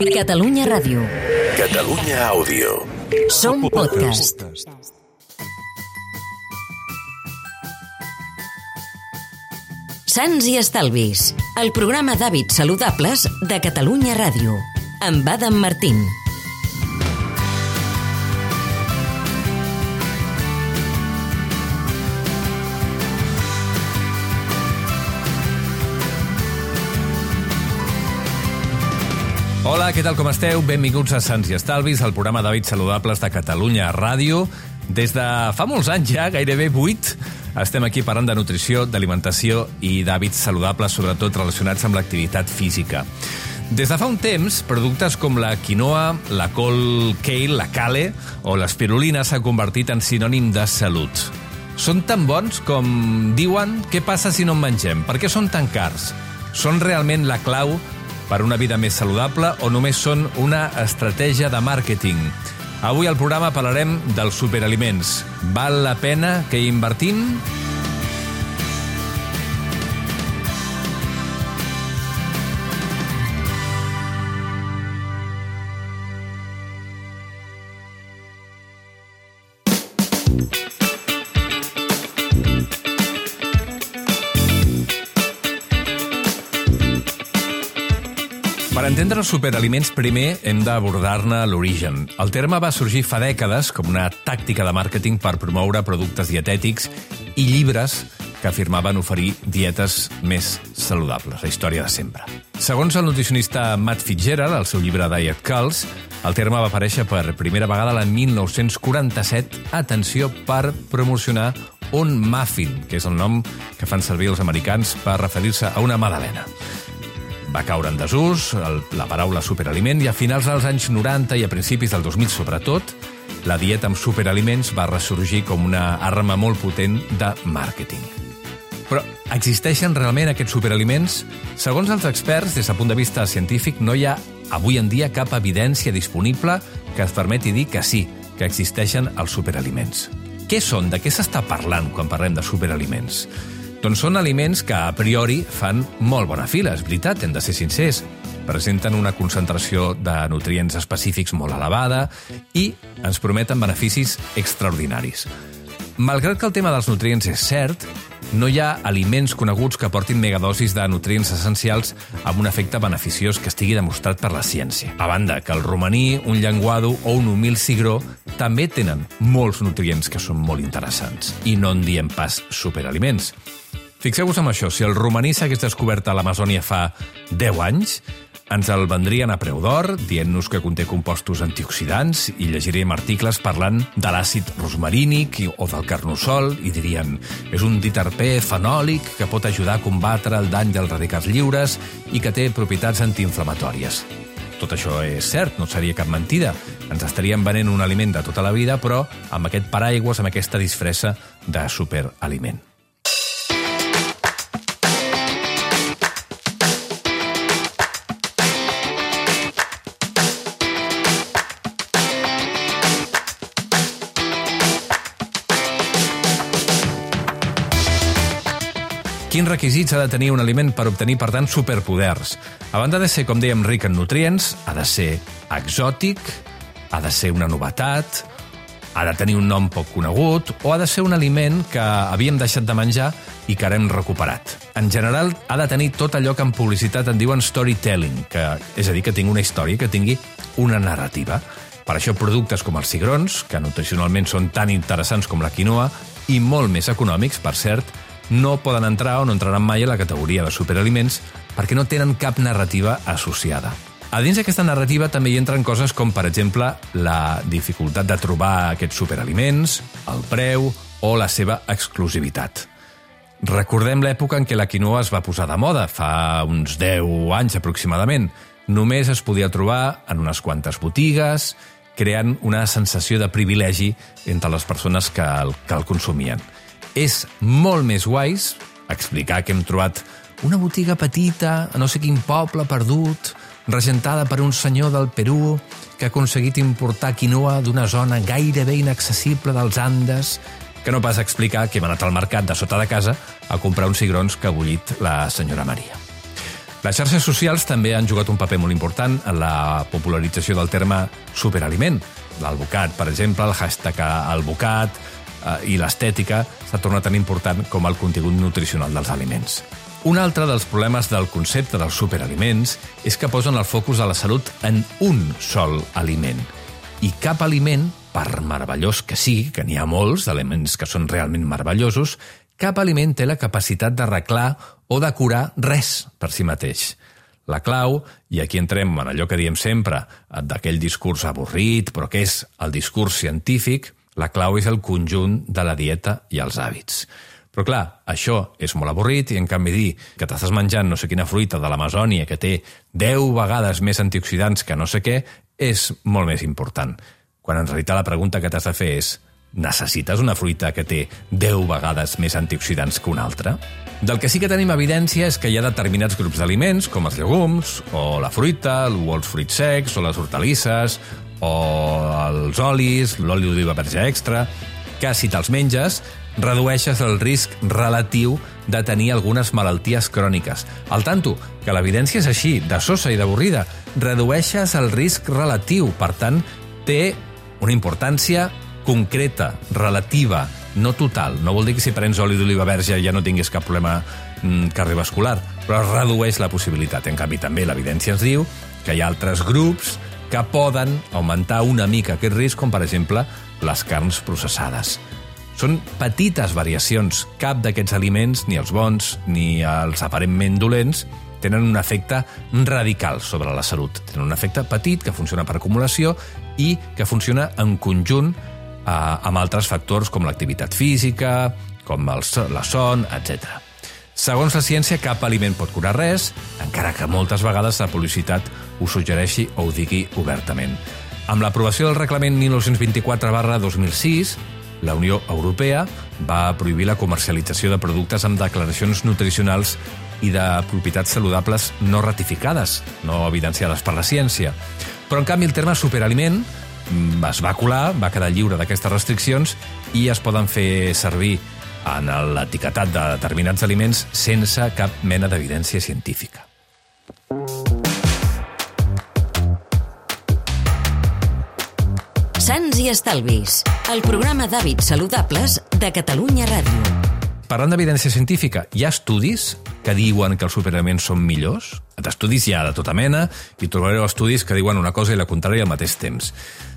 Catalunya Ràdio. Catalunya Àudio. Som podcast. Sants i Estalvis, el programa d'hàbits saludables de Catalunya Ràdio, amb Adam Martín. Hola, què tal, com esteu? Benvinguts a Sants i Estalvis, el programa d'hàbits saludables de Catalunya Ràdio. Des de fa molts anys ja, gairebé 8, estem aquí parlant de nutrició, d'alimentació i d'hàbits saludables, sobretot relacionats amb l'activitat física. Des de fa un temps, productes com la quinoa, la col kale, la kale o l'espirulina s'han convertit en sinònim de salut. Són tan bons com diuen què passa si no en mengem? Per què són tan cars? Són realment la clau per una vida més saludable o només són una estratègia de màrqueting? Avui al programa parlarem dels superaliments. Val la pena que hi invertim? Entendre els superaliments, primer hem d'abordar-ne l'origen. El terme va sorgir fa dècades com una tàctica de màrqueting per promoure productes dietètics i llibres que afirmaven oferir dietes més saludables, la història de sempre. Segons el nutricionista Matt Fitzgerald, al seu llibre Diet Cults, el terme va aparèixer per primera vegada l'any 1947, atenció, per promocionar un muffin, que és el nom que fan servir els americans per referir-se a una magdalena va caure en desús el, la paraula superaliment i a finals dels anys 90 i a principis del 2000 sobretot, la dieta amb superaliments va ressorgir com una arma molt potent de màrqueting. Però existeixen realment aquests superaliments? Segons els experts, des del punt de vista científic, no hi ha avui en dia cap evidència disponible que es permeti dir que sí, que existeixen els superaliments. Què són? De què s'està parlant quan parlem de superaliments? Doncs són aliments que a priori fan molt bona fila, és veritat, hem de ser sincers. Presenten una concentració de nutrients específics molt elevada i ens prometen beneficis extraordinaris. Malgrat que el tema dels nutrients és cert, no hi ha aliments coneguts que portin megadosis de nutrients essencials amb un efecte beneficiós que estigui demostrat per la ciència. A banda que el romaní, un llenguado o un humil cigró també tenen molts nutrients que són molt interessants i no en diem pas superaliments. Fixeu-vos en això, si el romaní s'hagués descobert a l'Amazònia fa 10 anys, ens el vendrien a preu d'or, dient-nos que conté compostos antioxidants i llegiríem articles parlant de l'àcid rosmarínic o del carnosol i dirien és un diterpè fenòlic que pot ajudar a combatre el dany dels radicals lliures i que té propietats antiinflamatòries. Tot això és cert, no seria cap mentida. Ens estaríem venent un aliment de tota la vida, però amb aquest paraigües, amb aquesta disfressa de superaliment. Quins requisits ha de tenir un aliment per obtenir, per tant, superpoders? A banda de ser, com dèiem, ric en nutrients, ha de ser exòtic, ha de ser una novetat, ha de tenir un nom poc conegut o ha de ser un aliment que havíem deixat de menjar i que ara hem recuperat. En general, ha de tenir tot allò que en publicitat en diuen storytelling, que, és a dir, que tingui una història, que tingui una narrativa. Per això productes com els cigrons, que nutricionalment són tan interessants com la quinoa, i molt més econòmics, per cert, no poden entrar o no entraran mai a la categoria de superaliments perquè no tenen cap narrativa associada. A dins d'aquesta narrativa també hi entren coses com, per exemple, la dificultat de trobar aquests superaliments, el preu o la seva exclusivitat. Recordem l'època en què la quinoa es va posar de moda, fa uns 10 anys aproximadament. Només es podia trobar en unes quantes botigues, creant una sensació de privilegi entre les persones que el, que el consumien. És molt més guais explicar que hem trobat una botiga petita a no sé quin poble perdut, regentada per un senyor del Perú que ha aconseguit importar quinoa d'una zona gairebé inaccessible dels Andes, que no pas explicar que hem anat al mercat de sota de casa a comprar uns cigrons que ha bullit la senyora Maria. Les xarxes socials també han jugat un paper molt important en la popularització del terme superaliment. L'albocat, per exemple, el hashtag albocat eh, i l'estètica s'ha tornat tan important com el contingut nutricional dels aliments. Un altre dels problemes del concepte dels superaliments és que posen el focus de la salut en un sol aliment. I cap aliment, per meravellós que sigui, que n'hi ha molts d'aliments que són realment meravellosos, cap aliment té la capacitat d'arreglar o de curar res per si mateix. La clau, i aquí entrem en allò que diem sempre, d'aquell discurs avorrit, però que és el discurs científic, la clau és el conjunt de la dieta i els hàbits. Però clar, això és molt avorrit i en canvi dir que t'estàs menjant no sé quina fruita de l'Amazònia que té 10 vegades més antioxidants que no sé què és molt més important. Quan en realitat la pregunta que t'has de fer és Necessites una fruita que té 10 vegades més antioxidants que una altra? Del que sí que tenim evidència és que hi ha determinats grups d'aliments, com els llegums, o la fruita, o els fruits secs, o les hortalisses, o els olis, l'oli d'oliva verge extra, que si te'ls menges redueixes el risc relatiu de tenir algunes malalties cròniques. Al tanto, que l'evidència és així, de sosa i d'avorrida, redueixes el risc relatiu, per tant, té una importància concreta, relativa, no total. No vol dir que si prens oli d'oliva verge ja no tinguis cap problema mm, cardiovascular, però redueix la possibilitat. En canvi, també l'evidència ens diu que hi ha altres grups que poden augmentar una mica aquest risc, com per exemple les carns processades. Són petites variacions. Cap d'aquests aliments, ni els bons ni els aparentment dolents, tenen un efecte radical sobre la salut. Tenen un efecte petit que funciona per acumulació i que funciona en conjunt eh, amb altres factors com l'activitat física, com el, la son, etc. Segons la ciència, cap aliment pot curar res, encara que moltes vegades la publicitat ho suggereixi o ho digui obertament. Amb l'aprovació del reglament 1924 2006, la Unió Europea va prohibir la comercialització de productes amb declaracions nutricionals i de propietats saludables no ratificades, no evidenciades per la ciència. Però, en canvi, el terme superaliment Mm, es va colar, va quedar lliure d'aquestes restriccions i es poden fer servir en l'etiquetat de determinats aliments sense cap mena d'evidència científica. Sants i Estalvis, el programa d'hàbits saludables de Catalunya Ràdio. Parlant d'evidència científica, hi ha estudis que diuen que els superaliments són millors? D'estudis hi ha de tota mena i trobareu estudis que diuen una cosa i la contrària al mateix temps.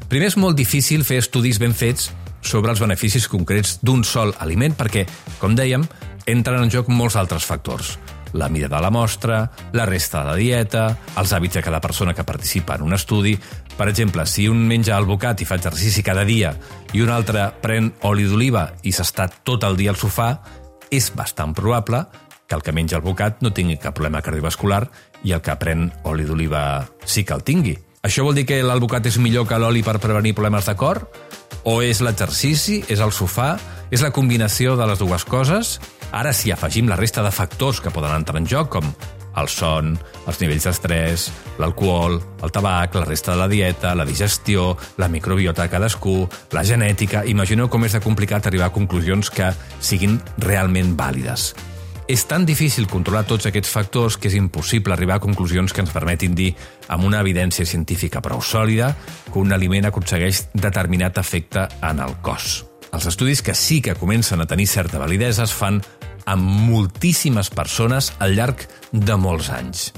Primer és molt difícil fer estudis ben fets sobre els beneficis concrets d'un sol aliment perquè, com dèiem, entren en joc molts altres factors. La mida de la mostra, la resta de la dieta, els hàbits de cada persona que participa en un estudi... Per exemple, si un menja albocat i fa exercici cada dia i un altre pren oli d'oliva i s'està tot el dia al sofà, és bastant probable que el que menja albocat no tingui cap problema cardiovascular i el que pren oli d'oliva sí que el tingui. Això vol dir que l'albocat és millor que l'oli per prevenir problemes de cor? O és l'exercici? És el sofà? És la combinació de les dues coses? Ara, si afegim la resta de factors que poden entrar en joc, com el son, els nivells d'estrès, l'alcohol, el tabac, la resta de la dieta, la digestió, la microbiota de cadascú, la genètica... Imagineu com és de complicat arribar a conclusions que siguin realment vàlides. És tan difícil controlar tots aquests factors que és impossible arribar a conclusions que ens permetin dir, amb una evidència científica prou sòlida, que un aliment aconsegueix determinat efecte en el cos. Els estudis que sí que comencen a tenir certa validesa es fan amb moltíssimes persones al llarg de molts anys.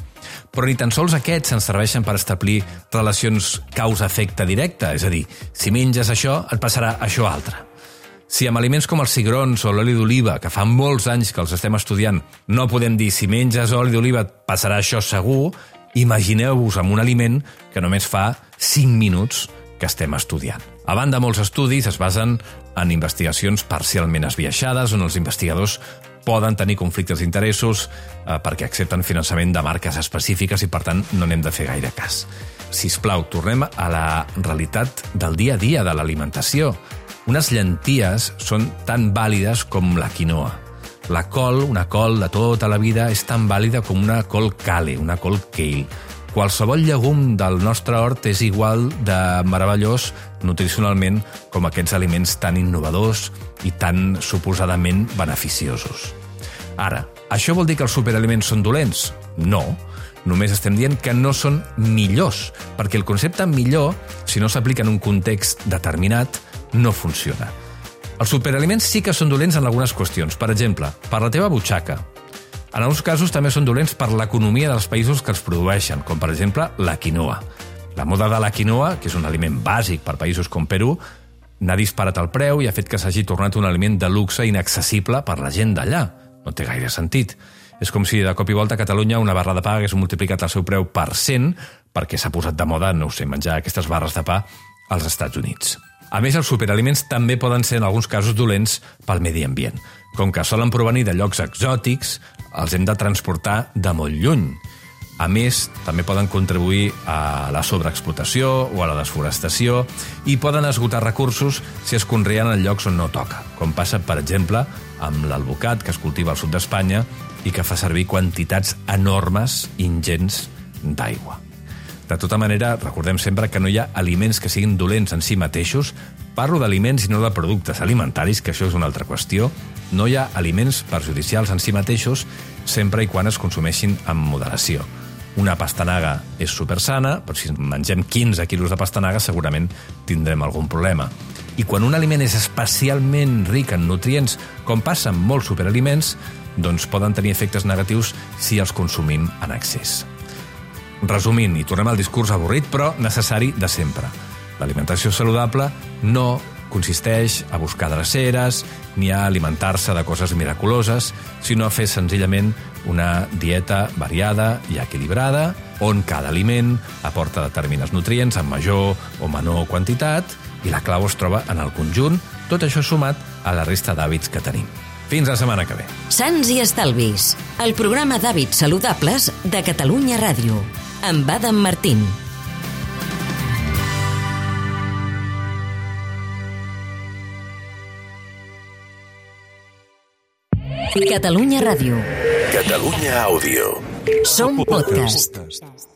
Però ni tan sols aquests ens serveixen per establir relacions causa-efecte directa, és a dir, si menges això, et passarà això altre. Si amb aliments com els cigrons o l'oli d'oliva, que fa molts anys que els estem estudiant, no podem dir si menges oli d'oliva passarà això segur, imagineu-vos amb un aliment que només fa 5 minuts que estem estudiant. A banda, molts estudis es basen en investigacions parcialment esbiaixades on els investigadors poden tenir conflictes d'interessos eh, perquè accepten finançament de marques específiques i, per tant, no n'hem de fer gaire cas. Si us plau, tornem a la realitat del dia a dia de l'alimentació. Unes llenties són tan vàlides com la quinoa. La col, una col de tota la vida, és tan vàlida com una col cale, una col kale. Qualsevol llegum del nostre hort és igual de meravellós nutricionalment com aquests aliments tan innovadors i tan suposadament beneficiosos. Ara, això vol dir que els superaliments són dolents? No. No Només estem dient que no són millors, perquè el concepte millor, si no s'aplica en un context determinat, no funciona. Els superaliments sí que són dolents en algunes qüestions. Per exemple, per la teva butxaca. En alguns casos també són dolents per l'economia dels països que els produeixen, com per exemple la quinoa. La moda de la quinoa, que és un aliment bàsic per països com Perú, n'ha disparat el preu i ha fet que s'hagi tornat un aliment de luxe inaccessible per la gent d'allà. No té gaire sentit. És com si de cop i volta a Catalunya una barra de pa hagués multiplicat el seu preu per 100 perquè s'ha posat de moda, no sé, menjar aquestes barres de pa als Estats Units. A més, els superaliments també poden ser en alguns casos dolents pel medi ambient. Com que solen provenir de llocs exòtics, els hem de transportar de molt lluny. A més, també poden contribuir a la sobreexplotació o a la desforestació i poden esgotar recursos si es conreen en llocs on no toca, com passa, per exemple, amb l'alvocat que es cultiva al sud d'Espanya i que fa servir quantitats enormes, ingents, d'aigua. De tota manera, recordem sempre que no hi ha aliments que siguin dolents en si mateixos. Parlo d'aliments i no de productes alimentaris, que això és una altra qüestió. No hi ha aliments perjudicials en si mateixos sempre i quan es consumeixin amb moderació. Una pastanaga és supersana, però si mengem 15 quilos de pastanaga segurament tindrem algun problema. I quan un aliment és especialment ric en nutrients, com passa amb molts superaliments, doncs poden tenir efectes negatius si els consumim en excés. Resumint, i tornem al discurs avorrit però necessari de sempre. L'alimentació saludable no consisteix a buscar dreceres ni a alimentar-se de coses miraculoses, sinó a fer senzillament una dieta variada i equilibrada, on cada aliment aporta determinats nutrients en major o menor quantitat, i la clau es troba en el conjunt, tot això sumat a la resta d'hàbits que tenim. Fins la setmana que ve. Sants i Estalvis, el programa d'hàbits saludables de Catalunya Ràdio, amb Adam Martín. Catalunya Ràdio. Catalunya Àudio. Som podcast.